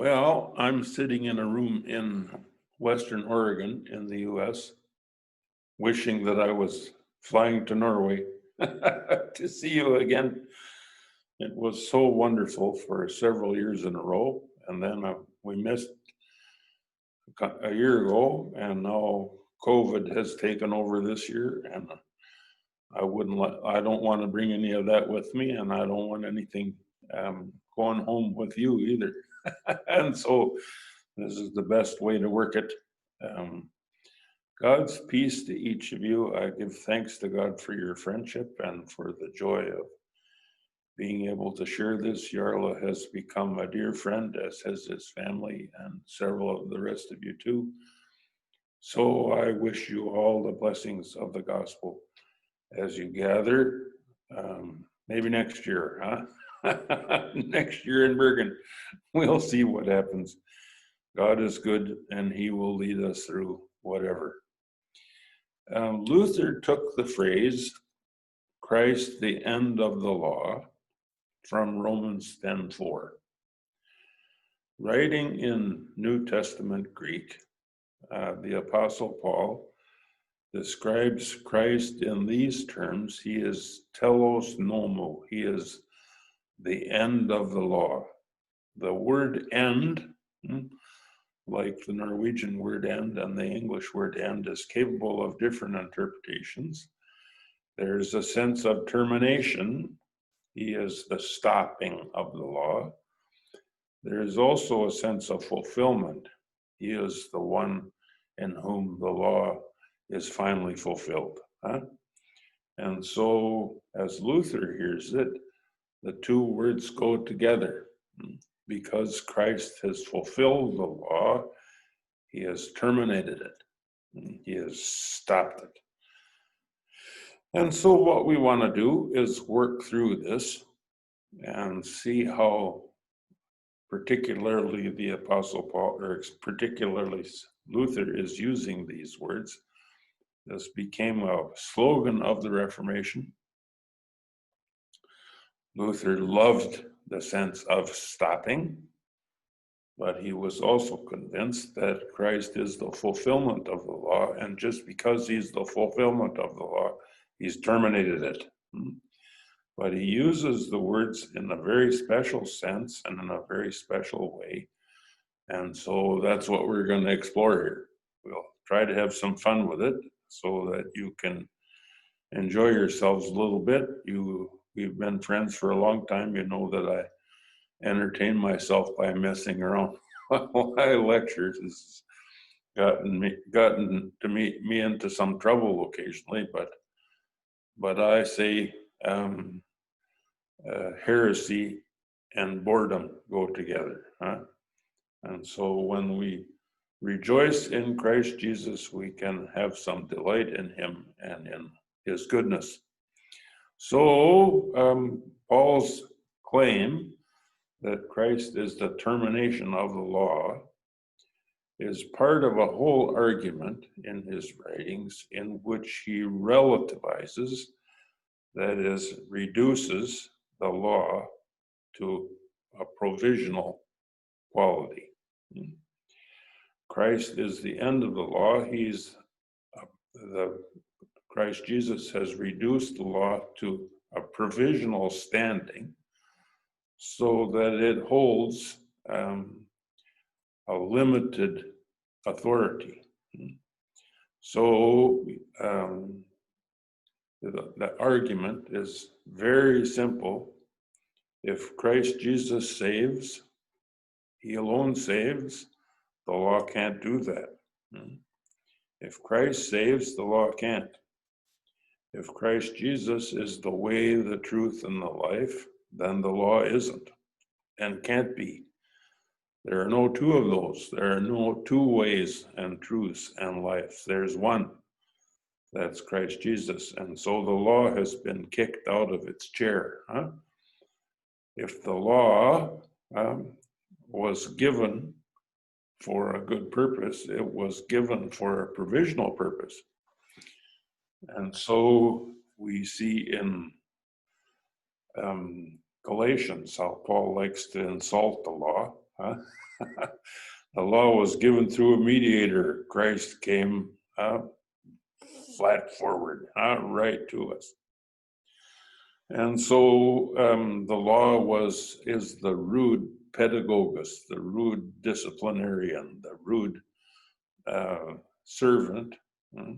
Well, I'm sitting in a room in Western Oregon in the US, wishing that I was flying to Norway to see you again. It was so wonderful for several years in a row, and then uh, we missed a year ago, and now COVID has taken over this year, and I wouldn't let, I don't want to bring any of that with me, and I don't want anything um, going home with you either. And so this is the best way to work it. Um, God's peace to each of you. I give thanks to God for your friendship and for the joy of being able to share this. Jarle has become a dear friend, as has his family and several of the rest of you too. So I wish you all the blessings of the gospel as you gather. Um, maybe next year, huh? next year in Bergen, we'll see what happens. God is good and he will lead us through whatever. Um, Luther took the phrase, Christ, the end of the law, from Romans 10:4. Writing in New Testament Greek, uh, the Apostle Paul describes Christ in these terms. He is telos nomou, he is the end of the law. The word end, hmm, like the Norwegian word end and the English word end, is capable of different interpretations. There's a sense of termination. He is the stopping of the law. There is also a sense of fulfillment. He is the one in whom the law is finally fulfilled. huh? And so, as Luther hears it, the two words go together. Because Christ has fulfilled the law, he has terminated it, he has stopped it. And so, what we want to do is work through this and see how, particularly the Apostle Paul, or particularly Luther, is using these words. This became a slogan of the Reformation. Luther loved the sense of stopping, but he was also convinced that Christ is the fulfillment of the law, and just because he's the fulfillment of the law, he's terminated it. Hmm. But he uses the words in a very special sense and in a very special way. And so that's what we're going to explore here. We'll try to have some fun with it so that you can enjoy yourselves a little bit. You we've been friends for a long time. You know that I entertain myself by messing around while I lecture. It's gotten me gotten to me me into some trouble occasionally, but but I say um, uh, heresy and boredom go together. Huh? And so when we rejoice in Christ Jesus, we can have some delight in Him and in His goodness. So, um, Paul's claim that Christ is the termination of the law is part of a whole argument in his writings in which he relativizes, that is, reduces the law to a provisional quality. Christ is the end of the law. He's uh, the Christ Jesus has reduced the law to a provisional standing so that it holds um, a limited authority. So um, the, the argument is very simple. If Christ Jesus saves, he alone saves, the law can't do that. If Christ saves, the law can't. If Christ Jesus is the way, the truth, and the life, then the law isn't and can't be. There are no two of those. There are no two ways and truths and life. There's one. That's Christ Jesus. And so the law has been kicked out of its chair. Huh? If the law um, was given for a good purpose, it was given for a provisional purpose. And so we see in um, Galatians how Paul likes to insult the law. huh? the law was given through a mediator. Christ came uh, flat forward, uh, right to us. And so um, the law was is the rude pedagogist, the rude disciplinarian, the rude uh, servant hmm,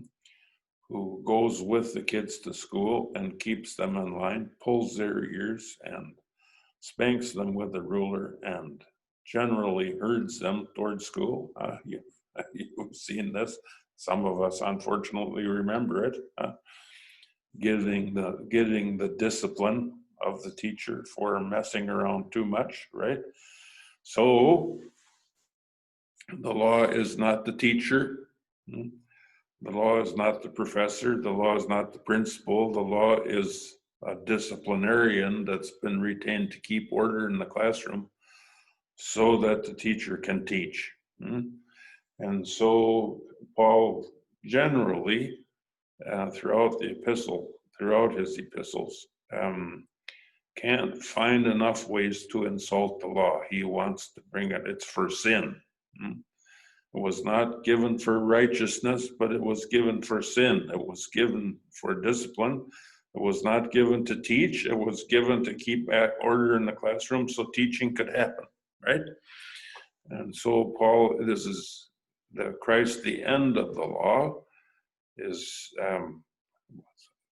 who goes with the kids to school and keeps them in line, pulls their ears and spanks them with a ruler and generally herds them towards school. Uh, you, you've seen this. Some of us unfortunately remember it. Uh, getting the getting the discipline of the teacher for messing around too much, right? So the law is not the teacher. The law is not the professor. The law is not the principal. The law is a disciplinarian that's been retained to keep order in the classroom so that the teacher can teach. hmm? And so Paul generally, uh, throughout the epistle, throughout his epistles, um, can't find enough ways to insult the law. He wants to bring it, it's for sin. hmm? It was not given for righteousness, but it was given for sin. It was given for discipline. It was not given to teach. It was given to keep at order in the classroom so teaching could happen, right? And so Paul, this is the Christ, the end of the law, is um,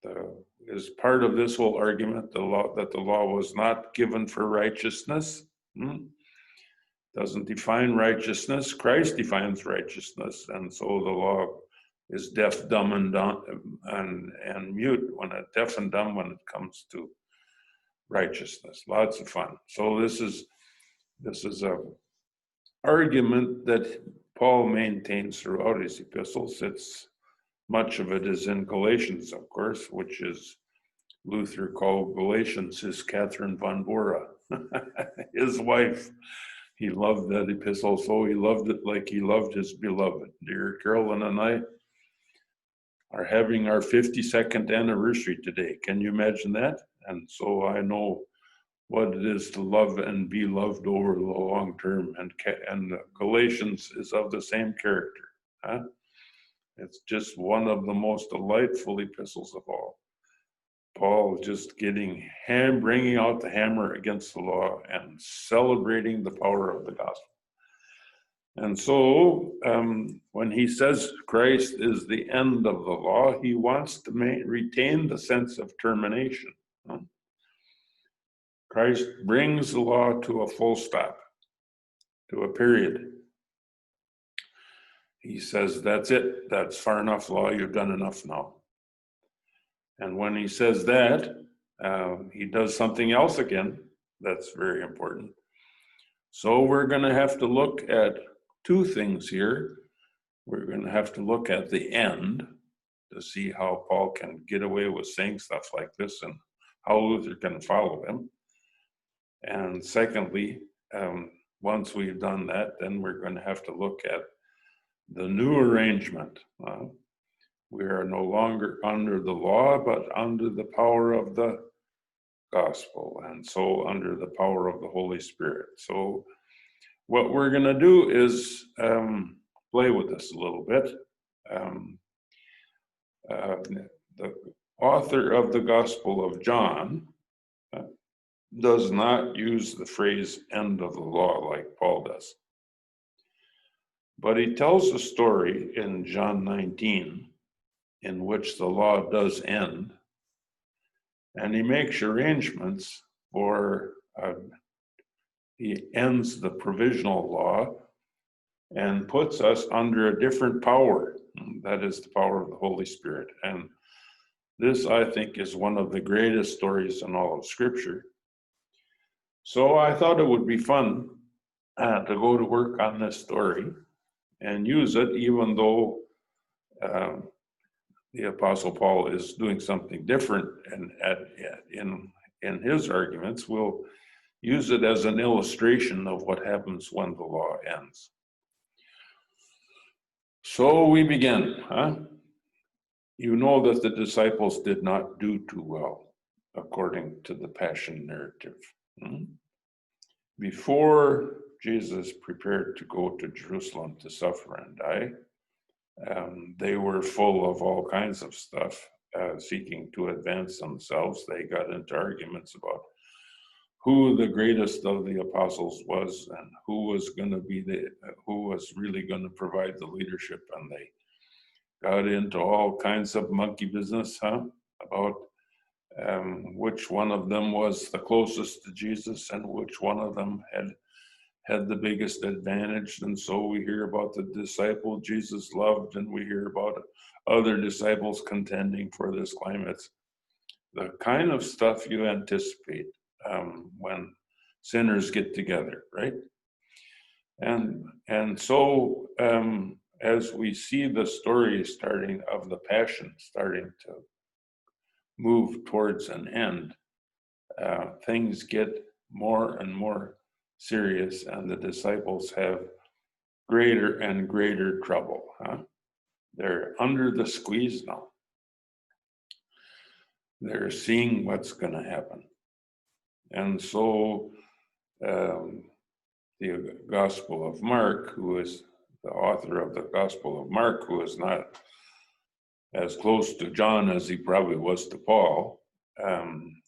the, is part of this whole argument. The law that the law was not given for righteousness. hmm? Doesn't define righteousness. Christ defines righteousness, and so the law is deaf, dumb, and dumb, and and mute when it deaf and dumb when it comes to righteousness. Lots of fun. So this is this is a argument that Paul maintains throughout his epistles. It's much of it is in Galatians, of course, which is Luther called Galatians his Catherine von Bora, his wife. He loved that epistle, so he loved it like he loved his beloved. Dear Carolyn and I are having our 52nd anniversary today. Can you imagine that? And so I know what it is to love and be loved over the long term. And and Galatians is of the same character. Huh? It's just one of the most delightful epistles of all. Paul just getting ham, bringing out the hammer against the law and celebrating the power of the gospel. And so, um, when he says Christ is the end of the law, he wants to ma- retain the sense of termination. Christ brings the law to a full stop, to a period. He says, That's it. That's far enough, law. You've done enough now. And when he says that, uh, he does something else again that's very important. So we're going to have to look at two things here. We're going to have to look at the end to see how Paul can get away with saying stuff like this and how Luther can follow him. And secondly, um, once we've done that, then we're going to have to look at the new arrangement. Uh, we are no longer under the law, but under the power of the gospel, and so under the power of the Holy Spirit. So, what we're going to do is um, play with this a little bit. Um, uh, the author of the Gospel of John uh, does not use the phrase end of the law like Paul does. But he tells a story in John 19 in which the law does end, and he makes arrangements for, uh, he ends the provisional law and puts us under a different power. That is the power of the Holy Spirit. And this, I think, is one of the greatest stories in all of Scripture. So I thought it would be fun uh, to go to work on this story and use it, even though um, the Apostle Paul is doing something different and at, in in his arguments. We'll use it as an illustration of what happens when the law ends. So we begin, huh? You know that the disciples did not do too well, according to the Passion narrative. hmm? Before Jesus prepared to go to Jerusalem to suffer and die, um, they were full of all kinds of stuff, uh, seeking to advance themselves. They got into arguments about who the greatest of the apostles was and who was going to be the who was really going to provide the leadership and they got into all kinds of monkey business huh about um, which one of them was the closest to jesus and which one of them had had the biggest advantage and so we hear about the disciple jesus loved and we hear about other disciples contending for this claim. It's the kind of stuff you anticipate um, when sinners get together, right? And and so um, as we see the story starting of the passion starting to move towards an end, uh, things get more and more serious, and the disciples have greater and greater trouble. Huh? They're under the squeeze now. They're seeing what's going to happen. And so um, the Gospel of Mark, who is the author of the Gospel of Mark, who is not as close to John as he probably was to Paul, um,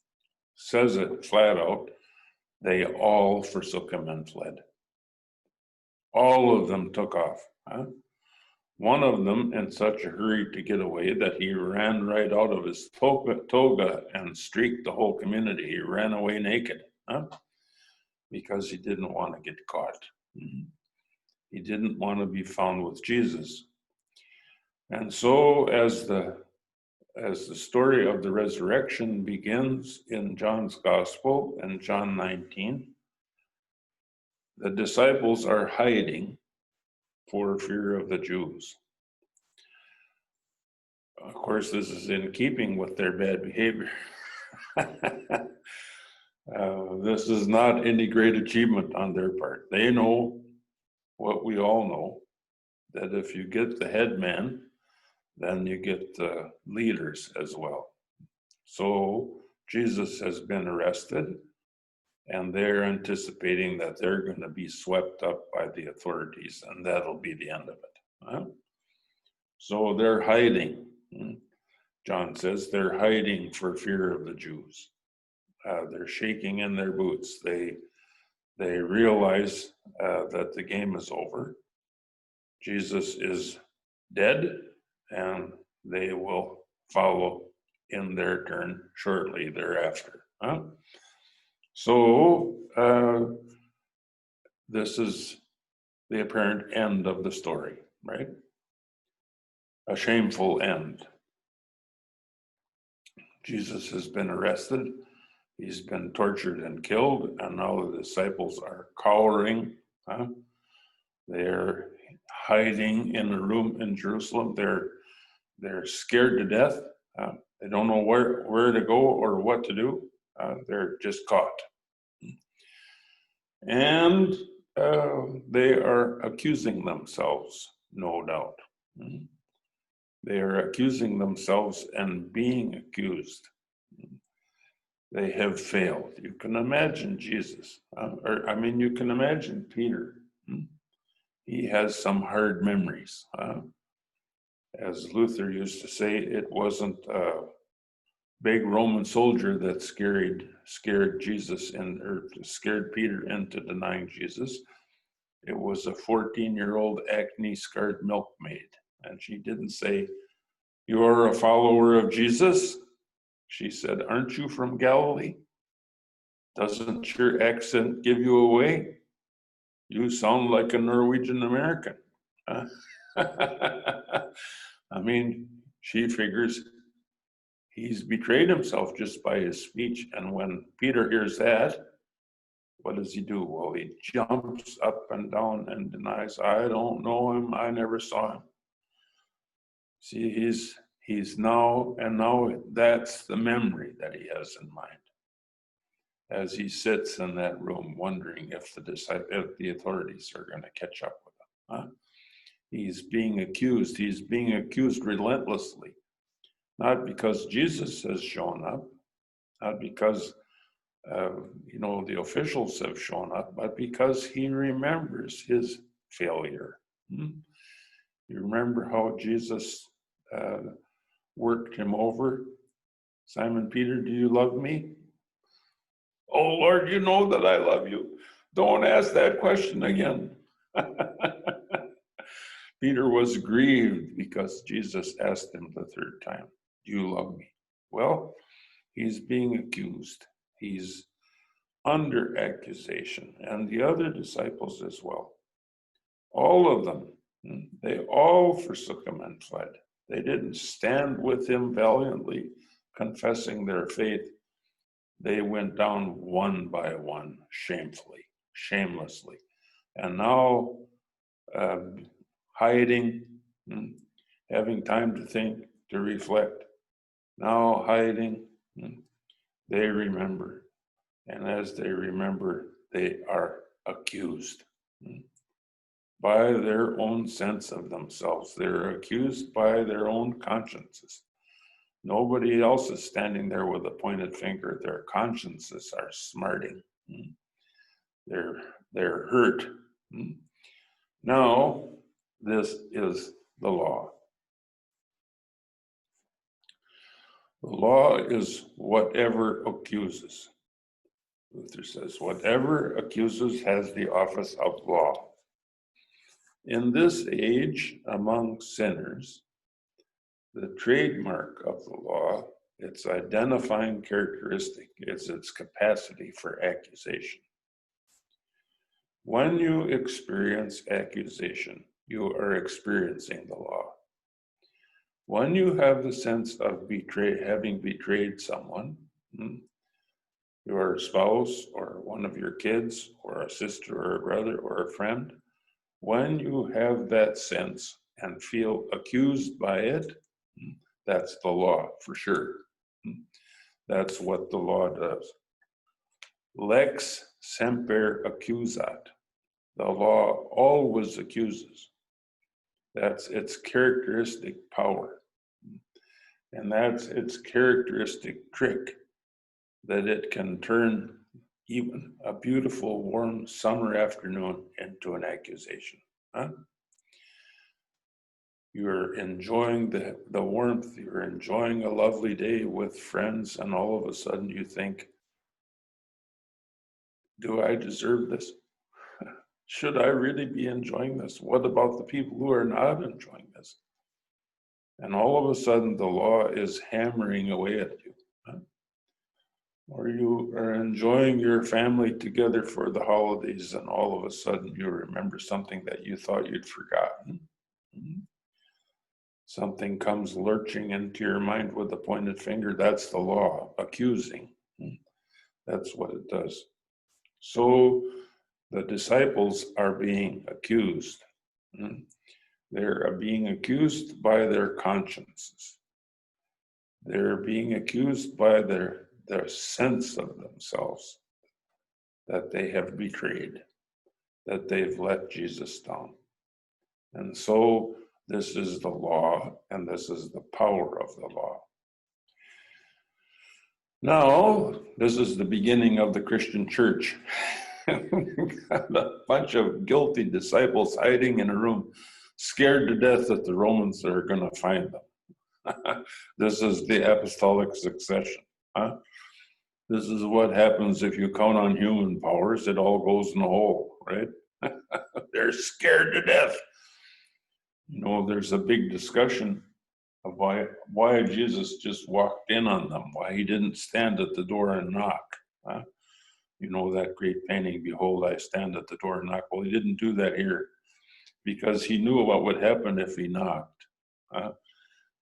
says it flat out they all forsook him and fled. All of them took off. Huh? One of them in such a hurry to get away that he ran right out of his toga and streaked the whole community. He ran away naked huh? because he didn't want to get caught. Mm-hmm. He didn't want to be found with Jesus. And so as the as the story of the resurrection begins in John's gospel in John 19, the disciples are hiding for fear of the Jews. Of course, this is in keeping with their bad behavior. uh, this is not any great achievement on their part. They know what we all know that if you get the head man, then you get the leaders as well. So Jesus has been arrested and they're anticipating that they're going to be swept up by the authorities, and that'll be the end of it. So they're hiding. Hmm? John says they're hiding for fear of the Jews. Uh, they're shaking in their boots. They they realize uh, that the game is over. Jesus is dead, and they will follow in their turn shortly thereafter. Huh? So uh, this is the apparent end of the story, right? A shameful end. Jesus has been arrested, he's been tortured and killed, and now the disciples are cowering. Huh? They're hiding in a room in Jerusalem. They're they're scared to death. Uh, they don't know where where to go or what to do uh, they're just caught. And uh, they are accusing themselves, no doubt. They are accusing themselves and being accused. They have failed. You can imagine Jesus, uh, or I mean, you can imagine Peter. He has some hard memories. As Luther used to say, it wasn't a big Roman soldier that scared scared Jesus and or scared Peter into denying Jesus. It was a 14 year old acne scarred milkmaid. And she didn't say, You are a follower of Jesus. She said, Aren't you from Galilee? Doesn't your accent give you away? You sound like a Norwegian American. I mean, she figures he's betrayed himself just by his speech. And when Peter hears that, what does he do? Well, he jumps up and down and denies, I don't know him, I never saw him. See, he's he's now and now that's the memory that he has in mind as he sits in that room wondering if the if the authorities are going to catch up with him. Huh? He's being accused. He's being accused relentlessly not because Jesus has shown up, not because uh, you know, the officials have shown up, but because he remembers his failure. Hmm? You remember how Jesus uh, worked him over? Simon Peter, do you love me? Oh Lord, you know that I love you. Don't ask that question again. Peter was grieved because Jesus asked him the third time, Do you love me? Well, he's being accused. He's under accusation, and the other disciples as well. All of them, they all forsook him and fled. They didn't stand with him valiantly, confessing their faith. They went down one by one, shamefully, shamelessly. And now, um, hiding, hmm, having time to think, to reflect, now hiding, hmm, they remember. And as they remember, they are accused hmm, by their own sense of themselves. They're accused by their own consciences. Nobody else is standing there with a pointed finger. Their consciences are smarting. They're, they're hurt. Now, this is the law. The law is whatever accuses. Luther says, whatever accuses has the office of law. In this age among sinners, the trademark of the law, its identifying characteristic is its capacity for accusation. When you experience accusation, you are experiencing the law. When you have the sense of betray, having betrayed someone, hmm, your spouse or one of your kids or a sister or a brother or a friend, when you have that sense and feel accused by it, hmm, that's the law for sure. Hmm, that's what the law does. Lex semper accusat. The law always accuses. That's its characteristic power. And that's its characteristic trick that it can turn even a beautiful, warm summer afternoon into an accusation. Huh? You're enjoying the, the warmth, you're enjoying a lovely day with friends, and all of a sudden you think, Do I deserve this? Should I really be enjoying this? What about the people who are not enjoying this? And all of a sudden, the law is hammering away at you. Or you are enjoying your family together for the holidays, and all of a sudden, you remember something that you thought you'd forgotten. Hmm? Something comes lurching into your mind with a pointed finger. That's the law, accusing. Hmm? That's what it does. So, the disciples are being accused. Hmm? They're being accused by their consciences. They're being accused by their, their sense of themselves that they have betrayed, that they've let Jesus down. And so this is the law, and this is the power of the law. Now, this is the beginning of the Christian church. A bunch of guilty disciples hiding in a room, scared to death that the Romans are going to find them. this is the apostolic succession. Huh? This is what happens if you count on human powers, it all goes in the hole, right? They're scared to death. You know, there's a big discussion of why why Jesus just walked in on them, why he didn't stand at the door and knock. Huh? You know, that great painting, Behold, I stand at the door and knock. Well, he didn't do that here because he knew what would happen if he knocked. Uh,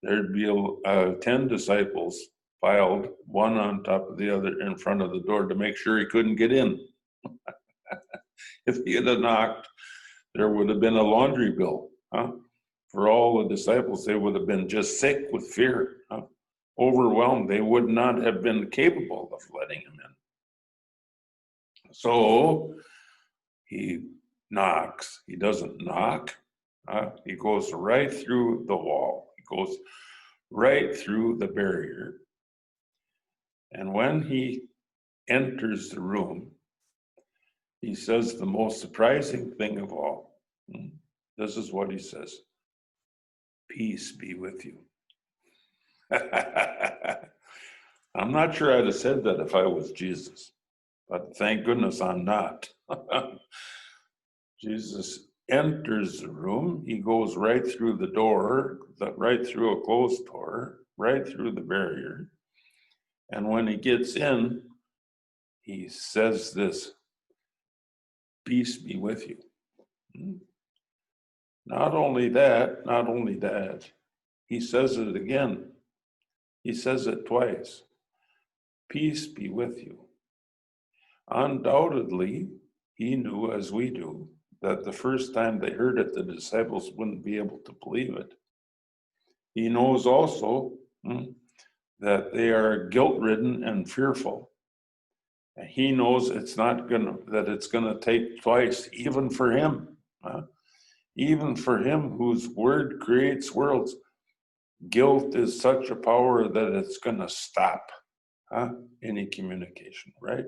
there'd be uh, 10 disciples piled one on top of the other in front of the door to make sure he couldn't get in. if he had knocked, there would have been a laundry bill. Huh? For all the disciples, they would have been just sick with fear, huh? overwhelmed. They would not have been capable of letting him in. So he knocks. He doesn't knock. Uh, he goes right through the wall. He goes right through the barrier. And when he enters the room, he says the most surprising thing of all. Hmm? This is what he says Peace be with you. I'm not sure I'd have said that if I was Jesus, but thank goodness I'm not. Jesus enters the room, he goes right through the door, right through a closed door, right through the barrier. And when he gets in, he says this Peace be with you. Hmm? Not only that, not only that, he says it again. He says it twice. Peace be with you. Undoubtedly, he knew, as we do, that the first time they heard it, the disciples wouldn't be able to believe it. He knows also hmm, that they are guilt ridden and fearful. And he knows it's not gonna that it's gonna take twice, even for him. Huh? Even for him whose word creates worlds. Guilt is such a power that it's gonna stop huh? any communication, right?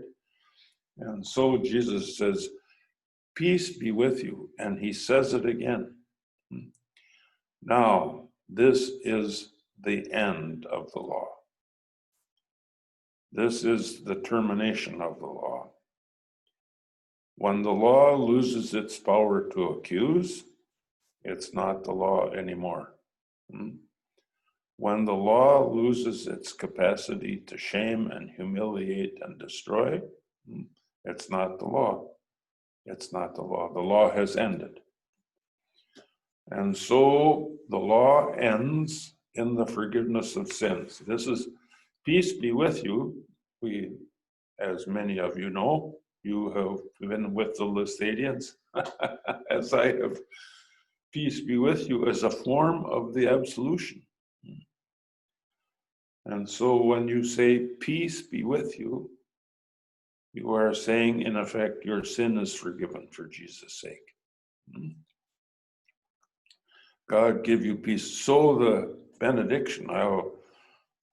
And so Jesus says, Peace be with you. And he says it again. Hmm. Now, this is the end of the law. This is the termination of the law. When the law loses its power to accuse, it's not the law anymore. Hmm? When the law loses its capacity to shame and humiliate and destroy, hmm, it's not the law. It's not the law. The law has ended. And so the law ends in the forgiveness of sins. This is Peace be with you. We, as many of you know, you have been with the Laestadians, as I have. Peace be with you as a form of the absolution. And so when you say, Peace be with you, you are saying, in effect, your sin is forgiven for Jesus' sake. God give you peace. So the benediction, I,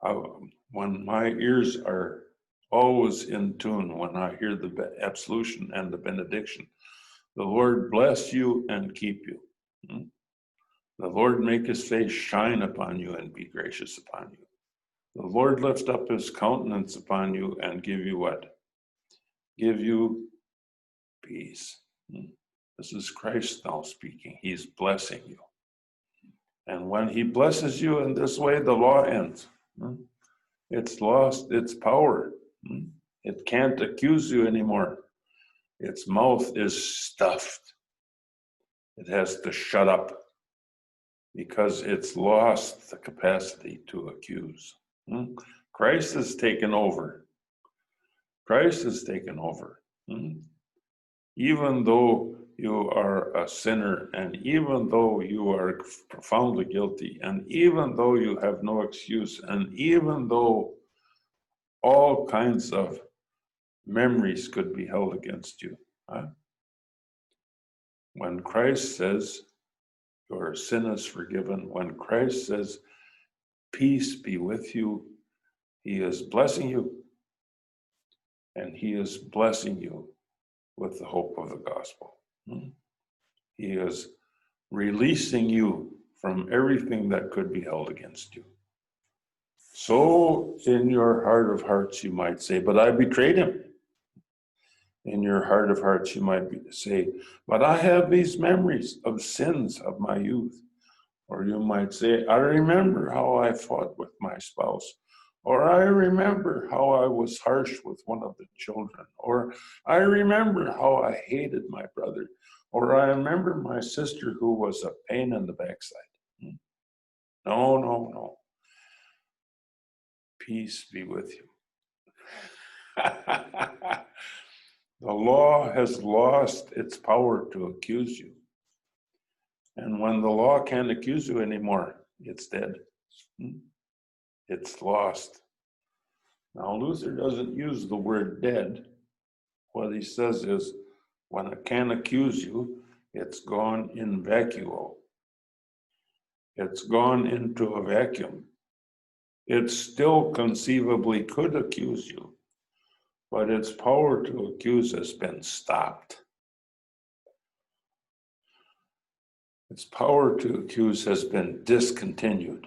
I, when my ears are always in tune when I hear the absolution and the benediction. The Lord bless you and keep you. Hmm? The Lord make his face shine upon you and be gracious upon you. The Lord lift up his countenance upon you and give you what? Give you peace. Hmm? This is Christ now speaking. He's blessing you. And when he blesses you in this way, the law ends. Hmm? It's lost its power. Hmm? It can't accuse you anymore. Its mouth is stuffed. It has to shut up because it's lost the capacity to accuse. Christ has taken over. Christ has taken over. Hmm? Even though you are a sinner, and even though you are profoundly guilty, and even though you have no excuse, and even though all kinds of memories could be held against you. Huh? When Christ says, Your sin is forgiven, when Christ says, Peace be with you, He is blessing you, and He is blessing you with the hope of the gospel. Hmm? He is releasing you from everything that could be held against you. So, in your heart of hearts, you might say, But I betrayed him. In your heart of hearts, you might be, say, But I have these memories of sins of my youth. Or you might say, I remember how I fought with my spouse. Or I remember how I was harsh with one of the children. Or I remember how I hated my brother. Or I remember my sister who was a pain in the backside. Hmm. No, no, no. Peace be with you. the law has lost its power to accuse you. And when the law can't accuse you anymore, it's dead. It's lost. Now, Luther doesn't use the word dead. What he says is, when it can accuse you, it's gone in vacuo. It's gone into a vacuum. It still conceivably could accuse you, but its power to accuse has been stopped. Its power to accuse has been discontinued.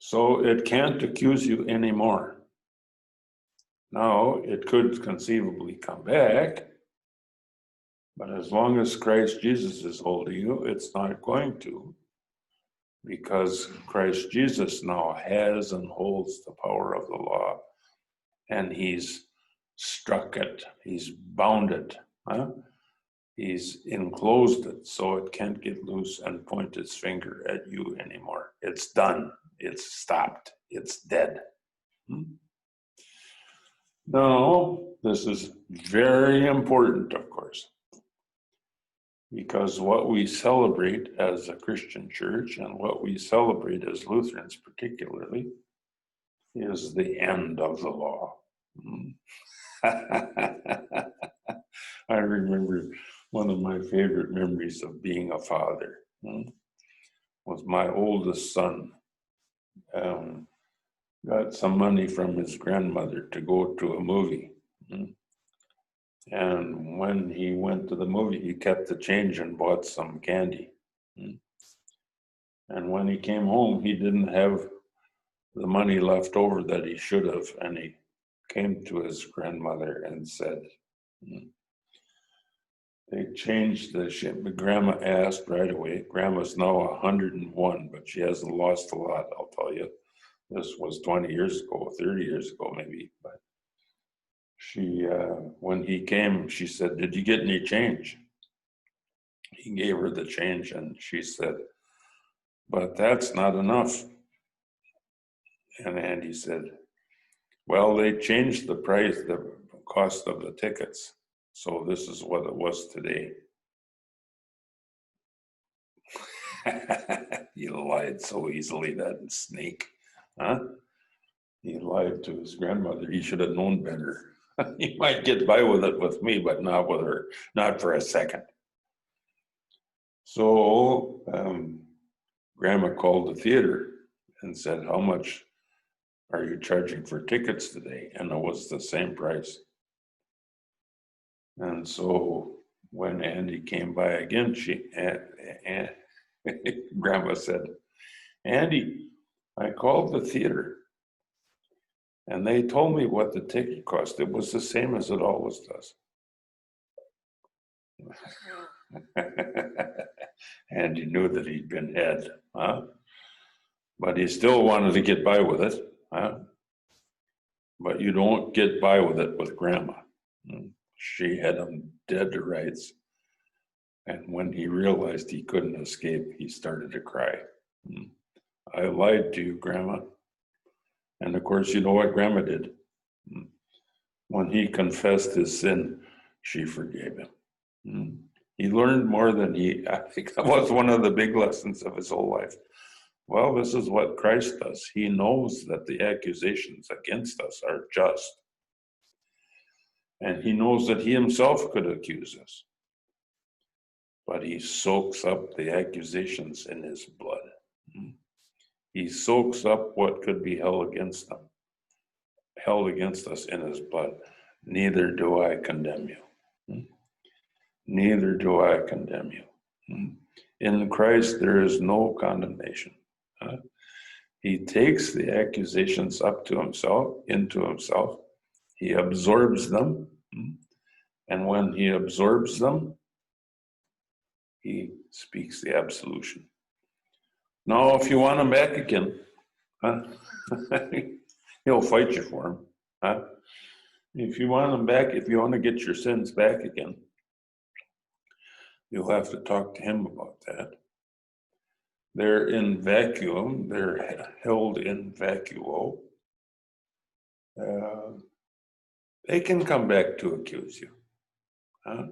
So it can't accuse you anymore. Now, it could conceivably come back, but as long as Christ Jesus is holding you, it's not going to. Because Christ Jesus now has and holds the power of the law, and he's struck it, he's bound it, huh? he's enclosed it so it can't get loose and point its finger at you anymore. It's done, it's stopped, it's dead. Hmm? No, this is very important, of course. Because what we celebrate as a Christian church and what we celebrate as Lutherans, particularly, is the end of the law. Hmm. I remember one of my favorite memories of being a father hmm, was my oldest son. Um, got some money from his grandmother to go to a movie. Hmm. And when he went to the movie, he kept the change and bought some candy. Hmm. And when he came home, he didn't have the money left over that he should have. And he came to his grandmother and said, hmm, they changed the ship. But grandma asked right away. Grandma's now 101, but she hasn't lost a lot, I'll tell you. This was 20 years ago, 30 years ago, maybe. But she, uh, when he came, she said, Did you get any change? He gave her the change, and she said, But that's not enough. And Andy said, Well, they changed the price, the cost of the tickets. So this is what it was today. he lied so easily, that snake. Huh? He lied to his grandmother. He should have known better. he might get by with it with me, but not with her, not for a second. So um, grandma called the theater and said, How much are you charging for tickets today? And it was the same price. And so when Andy came by again, she and, and grandma said, Andy, I called the theater and they told me what the ticket cost. It was the same as it always does. and he knew that he'd been had, huh? But he still wanted to get by with it, huh? But you don't get by with it with grandma. Hmm? She had him dead to rights. And when he realized he couldn't escape, he started to cry. Hmm. I lied to you, Grandma. And of course, you know what Grandma did? Hmm. When he confessed his sin, she forgave him. Hmm. He learned more than he, I think that was one of the big lessons of his whole life. Well, this is what Christ does. He knows that the accusations against us are just. And he knows that he himself could accuse us. But he soaks up the accusations in his blood. Hmm. He soaks up what could be held against them, held against us in his blood. Neither do I condemn you. Hmm. Neither do I condemn you. Hmm. In Christ, there is no condemnation. He takes the accusations up to himself, into himself, he absorbs them. And when he absorbs them, he speaks the absolution. Now, if you want him back again, huh? he'll fight you for him. Huh? If you want him back, if you want to get your sins back again, you'll have to talk to him about that. They're in vacuum, they're held in vacuo. Uh, they can come back to accuse you. Huh?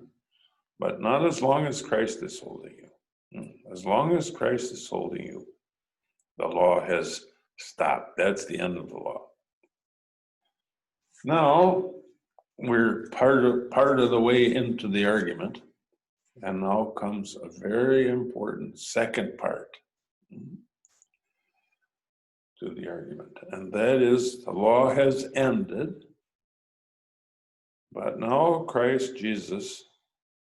But not as long as Christ is holding you. Hmm. As long as Christ is holding you, the law has stopped. That's the end of the law. Now we're part of part of the way into the argument, and now comes a very important second part hmm, to the argument, and that is the law has ended But now Christ Jesus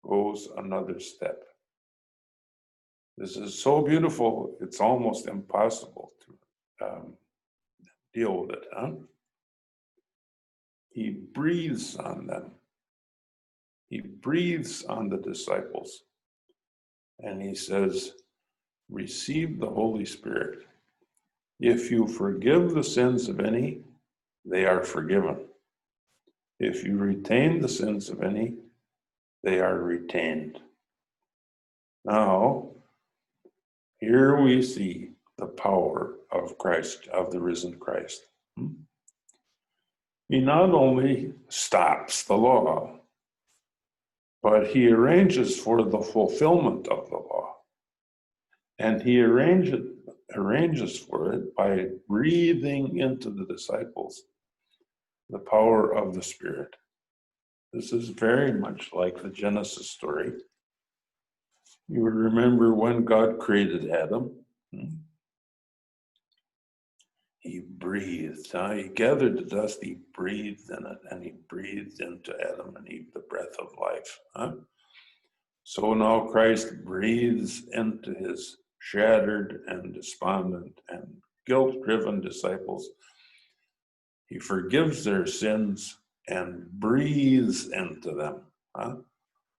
goes another step. This is so beautiful, it's almost impossible to um, deal with it, huh? He breathes on them. He breathes on the disciples. And he says, Receive the Holy Spirit. If you forgive the sins of any, they are forgiven. If you retain the sins of any, they are retained. Now, here we see the power of Christ, of the risen Christ. Hmm? He not only stops the law, but he arranges for the fulfillment of the law. And he arranges, arranges for it by breathing into the disciples the power of the Spirit. This is very much like the Genesis story. You would remember when God created Adam. Hmm? He breathed. Huh? He gathered the dust, he breathed in it, and he breathed into Adam and Eve the breath of life. Huh? So now Christ breathes into his shattered and despondent and guilt driven disciples. He forgives their sins and breathes into them huh?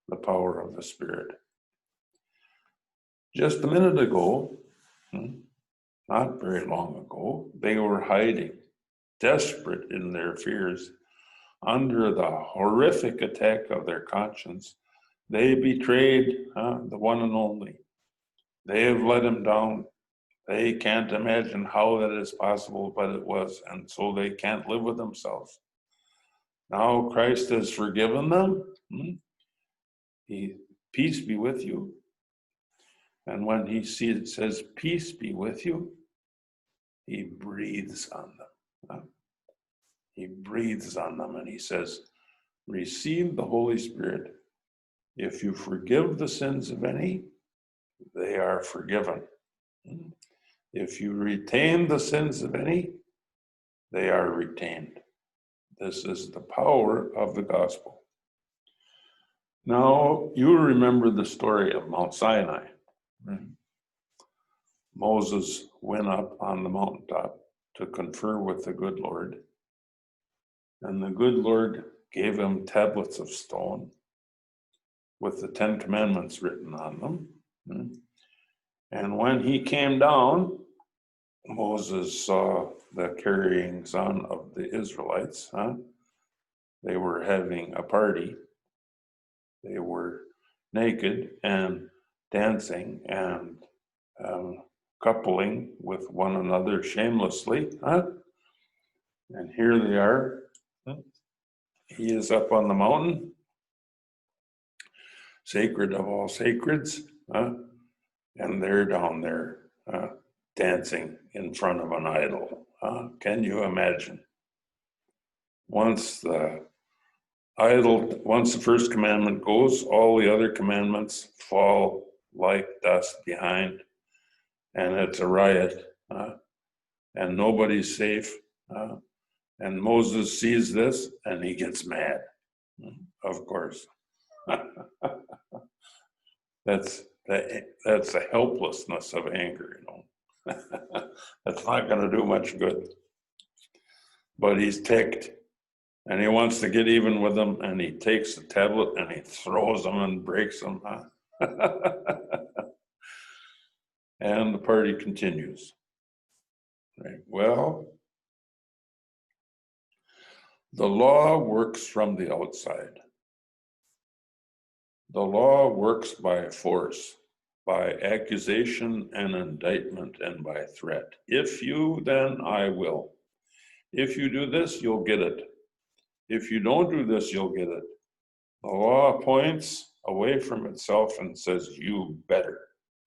the power of the Spirit. Just a minute ago, hmm, not very long ago, they were hiding, desperate in their fears, under the horrific attack of their conscience. They betrayed huh, the one and only. They have let him down. They can't imagine how that is possible, but it was, and so they can't live with themselves. Now Christ has forgiven them. Hmm? He, peace be with you. And when he sees, says, peace be with you, he breathes on them. He breathes on them and he says, Receive the Holy Spirit. If you forgive the sins of any, they are forgiven. If you retain the sins of any, they are retained. This is the power of the gospel. Now, you remember the story of Mount Sinai. Mm-hmm. Moses went up on the mountaintop to confer with the good Lord. And the good Lord gave him tablets of stone with the Ten Commandments written on them. Mm-hmm. And when he came down, Moses saw the carryings on of the Israelites. Huh? They were having a party. They were naked and dancing and um, coupling with one another shamelessly. Huh? And here they are. He is up on the mountain, sacred of all sacreds, huh? And they're down there uh, dancing in front of an idol. Uh, can you imagine? Once the idol, once the first commandment goes, all the other commandments fall like dust behind and it's a riot, uh, and nobody's safe. Uh, and Moses sees this and he gets mad, of course. that's the, that's the helplessness of anger, you know. that's not going to do much good. But he's ticked and he wants to get even with them and he takes the tablet and he throws them and breaks them. And the party continues. Right. Well, the law works from the outside. The law works by force, by accusation and indictment, and by threat. If you, then I will. If you do this, you'll get it. If you don't do this, you'll get it. The law points away from itself and says, You better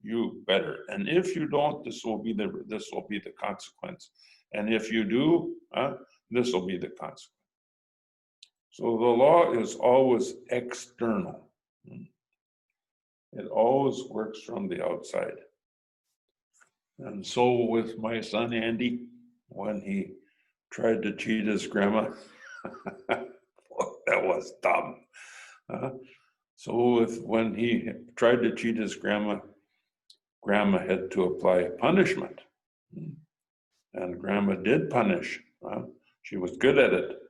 you better. And if you don't, this will be the this will be the consequence. And if you do, uh, this will be the consequence. So the law is always external. It always works from the outside. And so with my son Andy, when he tried to cheat his grandma, that was dumb. Uh, so if when he tried to cheat his grandma, grandma had to apply punishment. And grandma did punish. Uh, she was good at it.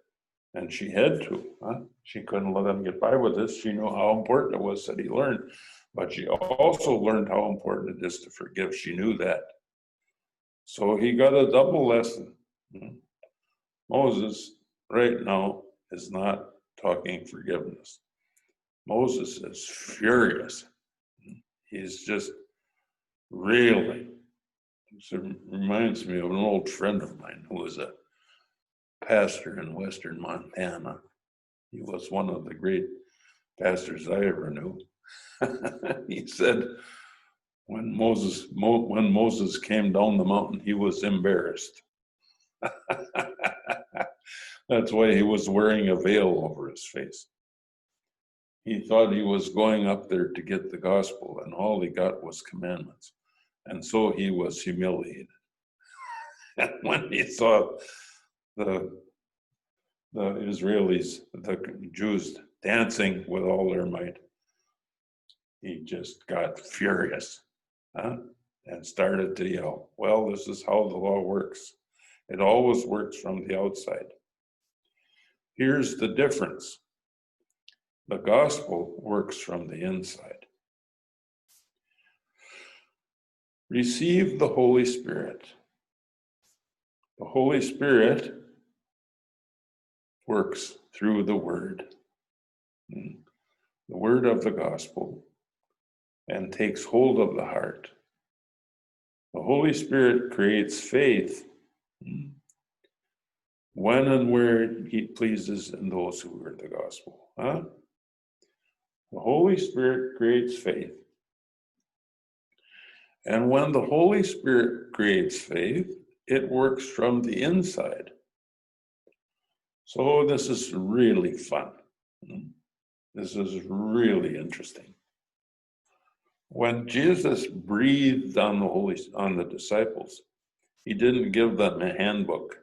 And she had to. Uh, she couldn't let him get by with this. She knew how important it was that he learned. But she also learned how important it is to forgive. She knew that. So he got a double lesson. Hmm. Moses, right now, is not talking forgiveness. Moses is furious. He's just really, it reminds me of an old friend of mine who was a pastor in Western Montana. He was one of the great pastors I ever knew. he said, when Moses when Moses came down the mountain, he was embarrassed. That's why he was wearing a veil over his face. He thought he was going up there to get the gospel, and all he got was commandments. And so he was humiliated. and when he saw the, the Israelis, the Jews dancing with all their might, he just got furious huh? and started to yell, Well, this is how the law works. It always works from the outside. Here's the difference the gospel works from the inside. Receive the Holy Spirit. The Holy Spirit works through the Word, hmm. the Word of the gospel, and takes hold of the heart. The Holy Spirit creates faith hmm when and where he pleases in those who hear the gospel. Huh? The Holy Spirit creates faith. And when the Holy Spirit creates faith, it works from the inside. So this is really fun. Hmm? This is really interesting. When Jesus breathed on the Holy on the disciples, he didn't give them a handbook.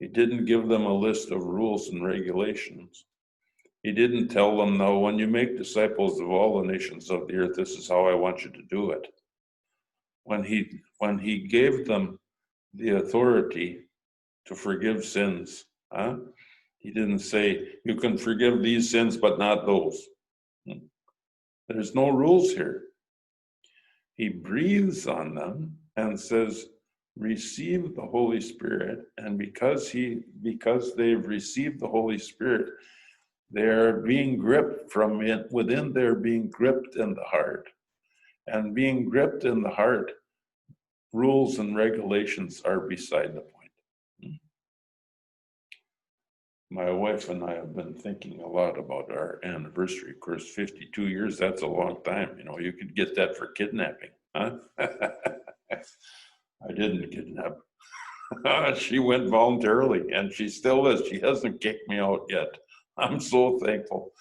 He didn't give them a list of rules and regulations. He didn't tell them, no, when you make disciples of all the nations of the earth, this is how I want you to do it. When he when he gave them the authority to forgive sins, huh? He didn't say, you can forgive these sins, but not those. Hmm. There's no rules here. He breathes on them and says, receive the Holy Spirit, and because he because they've received the Holy Spirit, they're being gripped from it within they're being gripped in the heart. And being gripped in the heart, rules and regulations are beside the point. My wife and I have been thinking a lot about our anniversary. Of course, 52 years, that's a long time. You know, you could get that for kidnapping, huh? I didn't kidnap she went voluntarily and she still is. She hasn't kicked me out yet. I'm so thankful.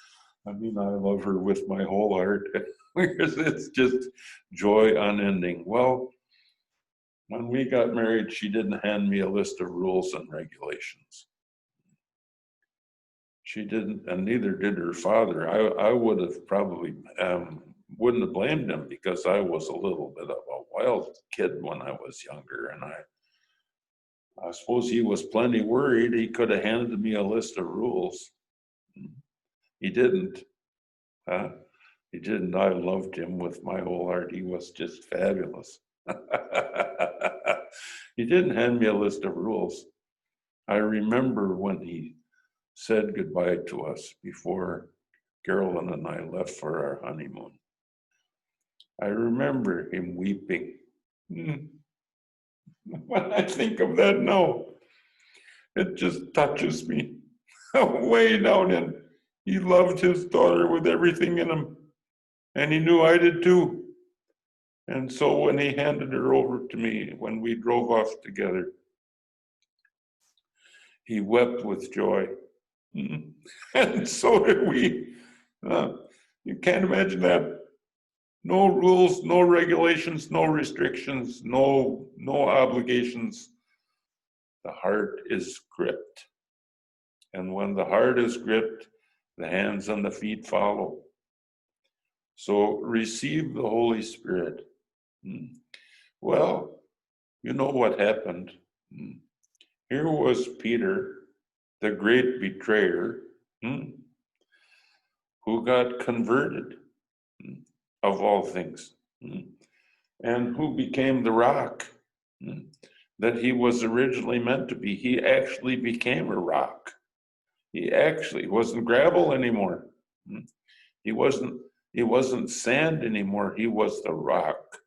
I mean, I love her with my whole heart. it's just joy unending. Well, when we got married, she didn't hand me a list of rules and regulations. She didn't, and neither did her father. I, I would have probably um, wouldn't have blamed him because I was a little bit of a wild kid when I was younger, and I I suppose he was plenty worried. He could have handed me a list of rules. He didn't. Huh? He didn't. I loved him with my whole heart. He was just fabulous. he didn't hand me a list of rules. I remember when he said goodbye to us before Carolyn and I left for our honeymoon. I remember him weeping. Hmm. When I think of that now, it just touches me way down in. He loved his daughter with everything in him, and he knew I did too. And so when he handed her over to me, when we drove off together, he wept with joy. And so did we. Uh, you can't imagine that no rules, no regulations, no restrictions, no no obligations. The heart is gripped. And when the heart is gripped, the hands and the feet follow. So receive the Holy Spirit. Hmm. Well, you know what happened. Hmm. Here was Peter, the great betrayer, hmm, who got converted hmm, of all things, hmm, and who became the rock hmm, that he was originally meant to be. He actually became a rock. He actually wasn't gravel anymore. He wasn't he wasn't sand anymore. He was the rock.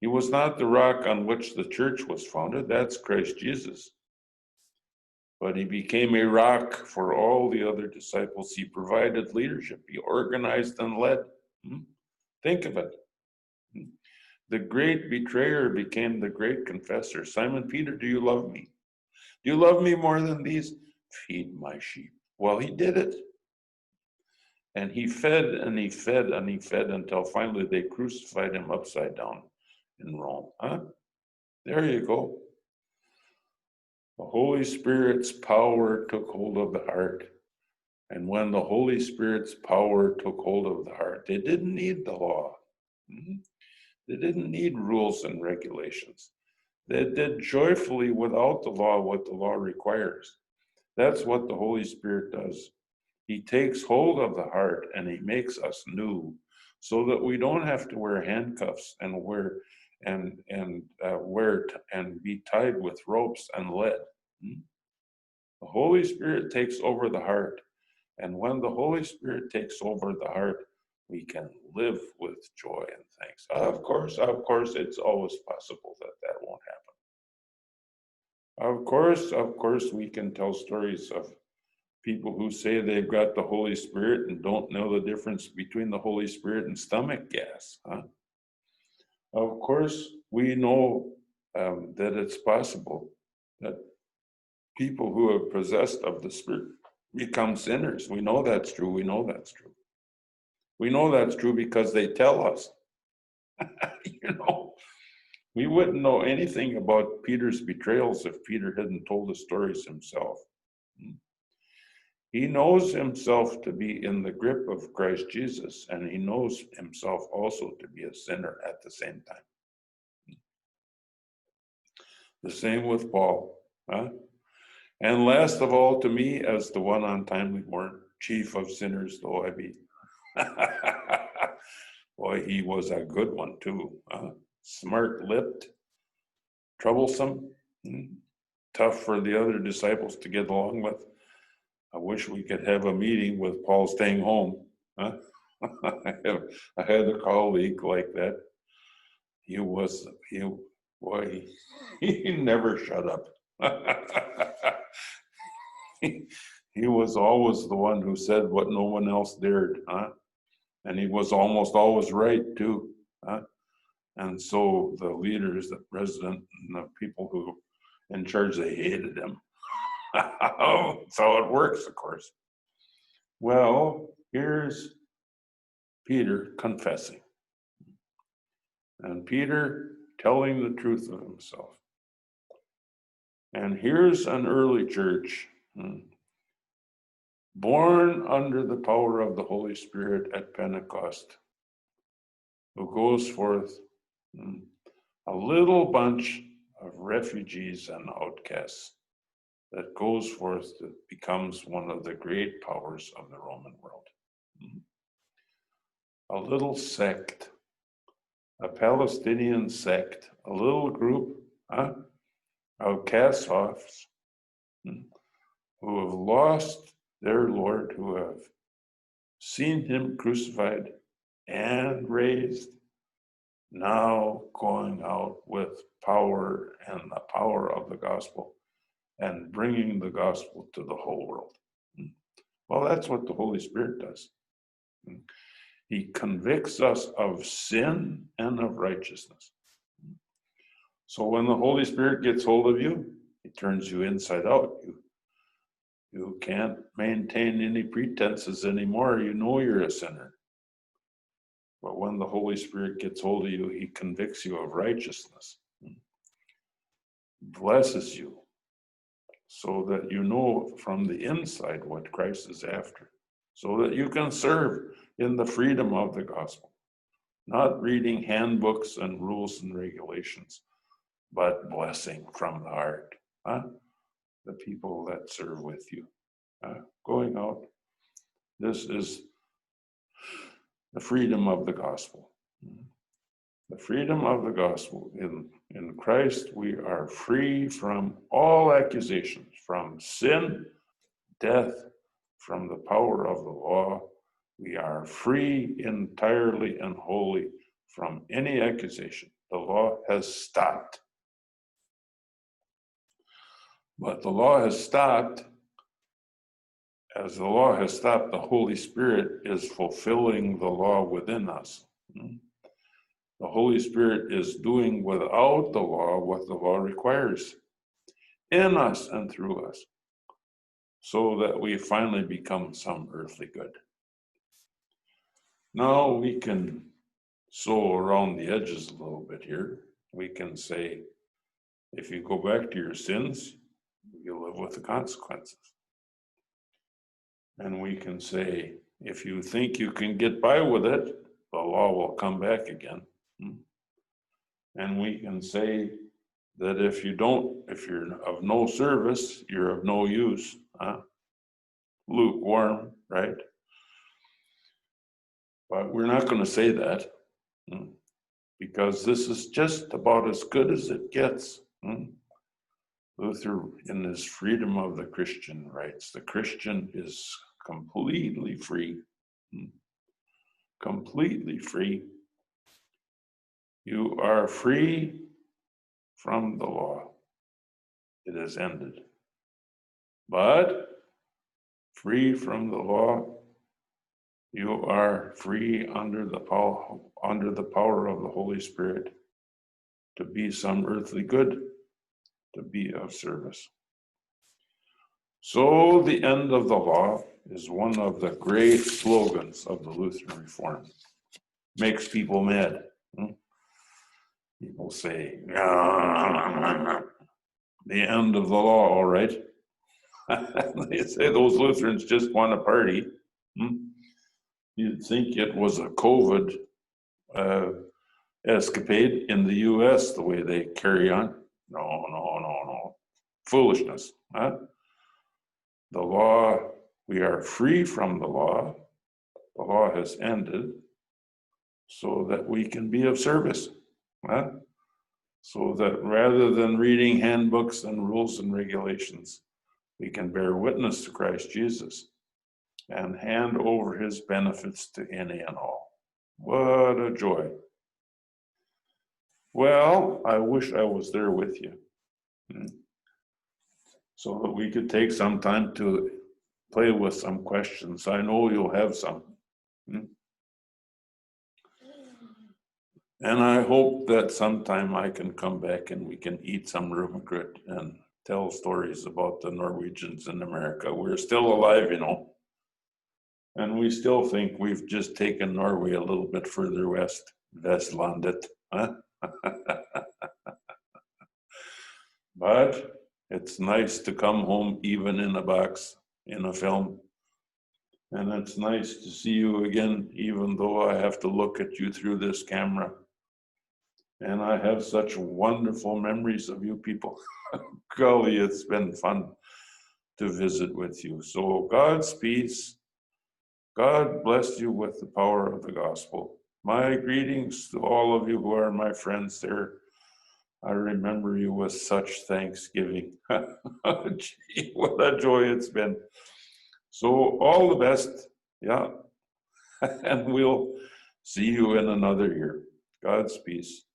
He was not the rock on which the church was founded. That's Christ Jesus. But he became a rock for all the other disciples. He provided leadership. He organized and led. Hmm? Think of it. Hmm? The great betrayer became the great confessor. Simon Peter, do you love me? Do you love me more than these? Feed my sheep. Well, he did it. And he fed and he fed and he fed until finally they crucified him upside down in Rome. Huh? There you go. The Holy Spirit's power took hold of the heart. And when the Holy Spirit's power took hold of the heart, they didn't need the law. Mm-hmm. They didn't need rules and regulations. They did joyfully without the law what the law requires. That's what the Holy Spirit does. He takes hold of the heart and he makes us new so that we don't have to wear handcuffs and wear and and uh, wear t- and be tied with ropes and lead. Hmm? The Holy Spirit takes over the heart, and when the Holy Spirit takes over the heart, we can live with joy and thanks. Of course, of course, it's always possible that that won't happen. Of course, of course, we can tell stories of people who say they've got the Holy Spirit and don't know the difference between the Holy Spirit and stomach gas. Huh? Of course, we know um, that it's possible that people who are possessed of the Spirit become sinners. We know that's true. We know that's true. We know that's true because they tell us. you know, we wouldn't know anything about Peter's betrayals if Peter hadn't told the stories himself. He knows himself to be in the grip of Christ Jesus, and he knows himself also to be a sinner at the same time. The same with Paul. Huh? And last of all, to me, as the one untimely born, chief of sinners though I be. Boy, he was a good one too. Uh, Smart lipped, troublesome, hmm, tough for the other disciples to get along with. I wish we could have a meeting with Paul staying home. Huh? I, had a colleague like that. He was, he, boy, he, he never shut up. he, he was always the one who said what no one else dared, huh? And he was almost always right too. Huh? And so the leaders, the president, and the people who in charge, they hated him. so it works, of course. Well, here's Peter confessing. And Peter telling the truth of himself. And here's an early church hmm, born under the power of the Holy Spirit at Pentecost, who goes forth hmm, a little bunch of refugees and outcasts that goes forth that becomes one of the great powers of the Roman world. Hmm. A little sect, a Palestinian sect, a little group huh, of cast hmm, who have lost their Lord, who have seen him crucified and raised, now going out with power and the power of the gospel and bringing the gospel to the whole world. Hmm. Well, that's what the Holy Spirit does. Hmm. He convicts us of sin and of righteousness. Hmm. So when the Holy Spirit gets hold of you, he turns you inside out. You, you can't maintain any pretenses anymore. You know you're a sinner. But when the Holy Spirit gets hold of you, he convicts you of righteousness, blesses you, so that you know from the inside what Christ is after, so that you can serve in the freedom of the gospel, not reading handbooks and rules and regulations, but blessing from the heart. Huh? The people that serve with you, uh, going out. This is the freedom of the gospel. The freedom of the gospel. In, in Christ, we are free from all accusations, from sin, death, from the power of the law. We are free entirely and wholly from any accusation. The law has stopped. But the law has stopped as the law has stopped, the Holy Spirit is fulfilling the law within us. Hmm? The Holy Spirit is doing without the law what the law requires in us and through us, so that we finally become some earthly good. Now we can sew around the edges a little bit here. We can say, if you go back to your sins, you live with the consequences. And we can say, if you think you can get by with it, the law will come back again. And we can say that if you don't, if you're of no service, you're of no use. Huh? Lukewarm, right? But we're not going to say that hmm, because this is just about as good as it gets. Hmm. Luther, in his freedom of the Christian, writes the Christian is completely free. Hmm. Completely free. You are free from the law. It has ended. But free from the law, you are free under the power under the power of the Holy Spirit to be some earthly good, to be of service. So the end of the law is one of the great slogans of the Lutheran Reform. Makes people mad. Hmm? People say, the end of the law, all right. they say those Lutherans just want a party. Hmm? You'd think it was a COVID uh, escapade in the US the way they carry on. No, no, no, no. Foolishness. Huh? The law we are free from the law. The law has ended so that we can be of service. Huh? So that rather than reading handbooks and rules and regulations, we can bear witness to Christ Jesus and hand over his benefits to any and all. What a joy. Well, I wish I was there with you hmm. so that we could take some time to play with some questions. I know you'll have some. Hmm? And I hope that sometime I can come back and we can eat some rømmegrøt and tell stories about the Norwegians in America. We're still alive, you know. And we still think we've just taken Norway a little bit further west, Vestlandet. Huh? but it's nice to come home even in a box in a film. And it's nice to see you again, even though I have to look at you through this camera. And I have such wonderful memories of you people. Golly, it's been fun to visit with you. So, God's peace. God bless you with the power of the gospel. My greetings to all of you who are my friends there. I remember you with such thanksgiving. Gee, what a joy it's been. So, all the best. Yeah. and we'll see you in another year. God's peace.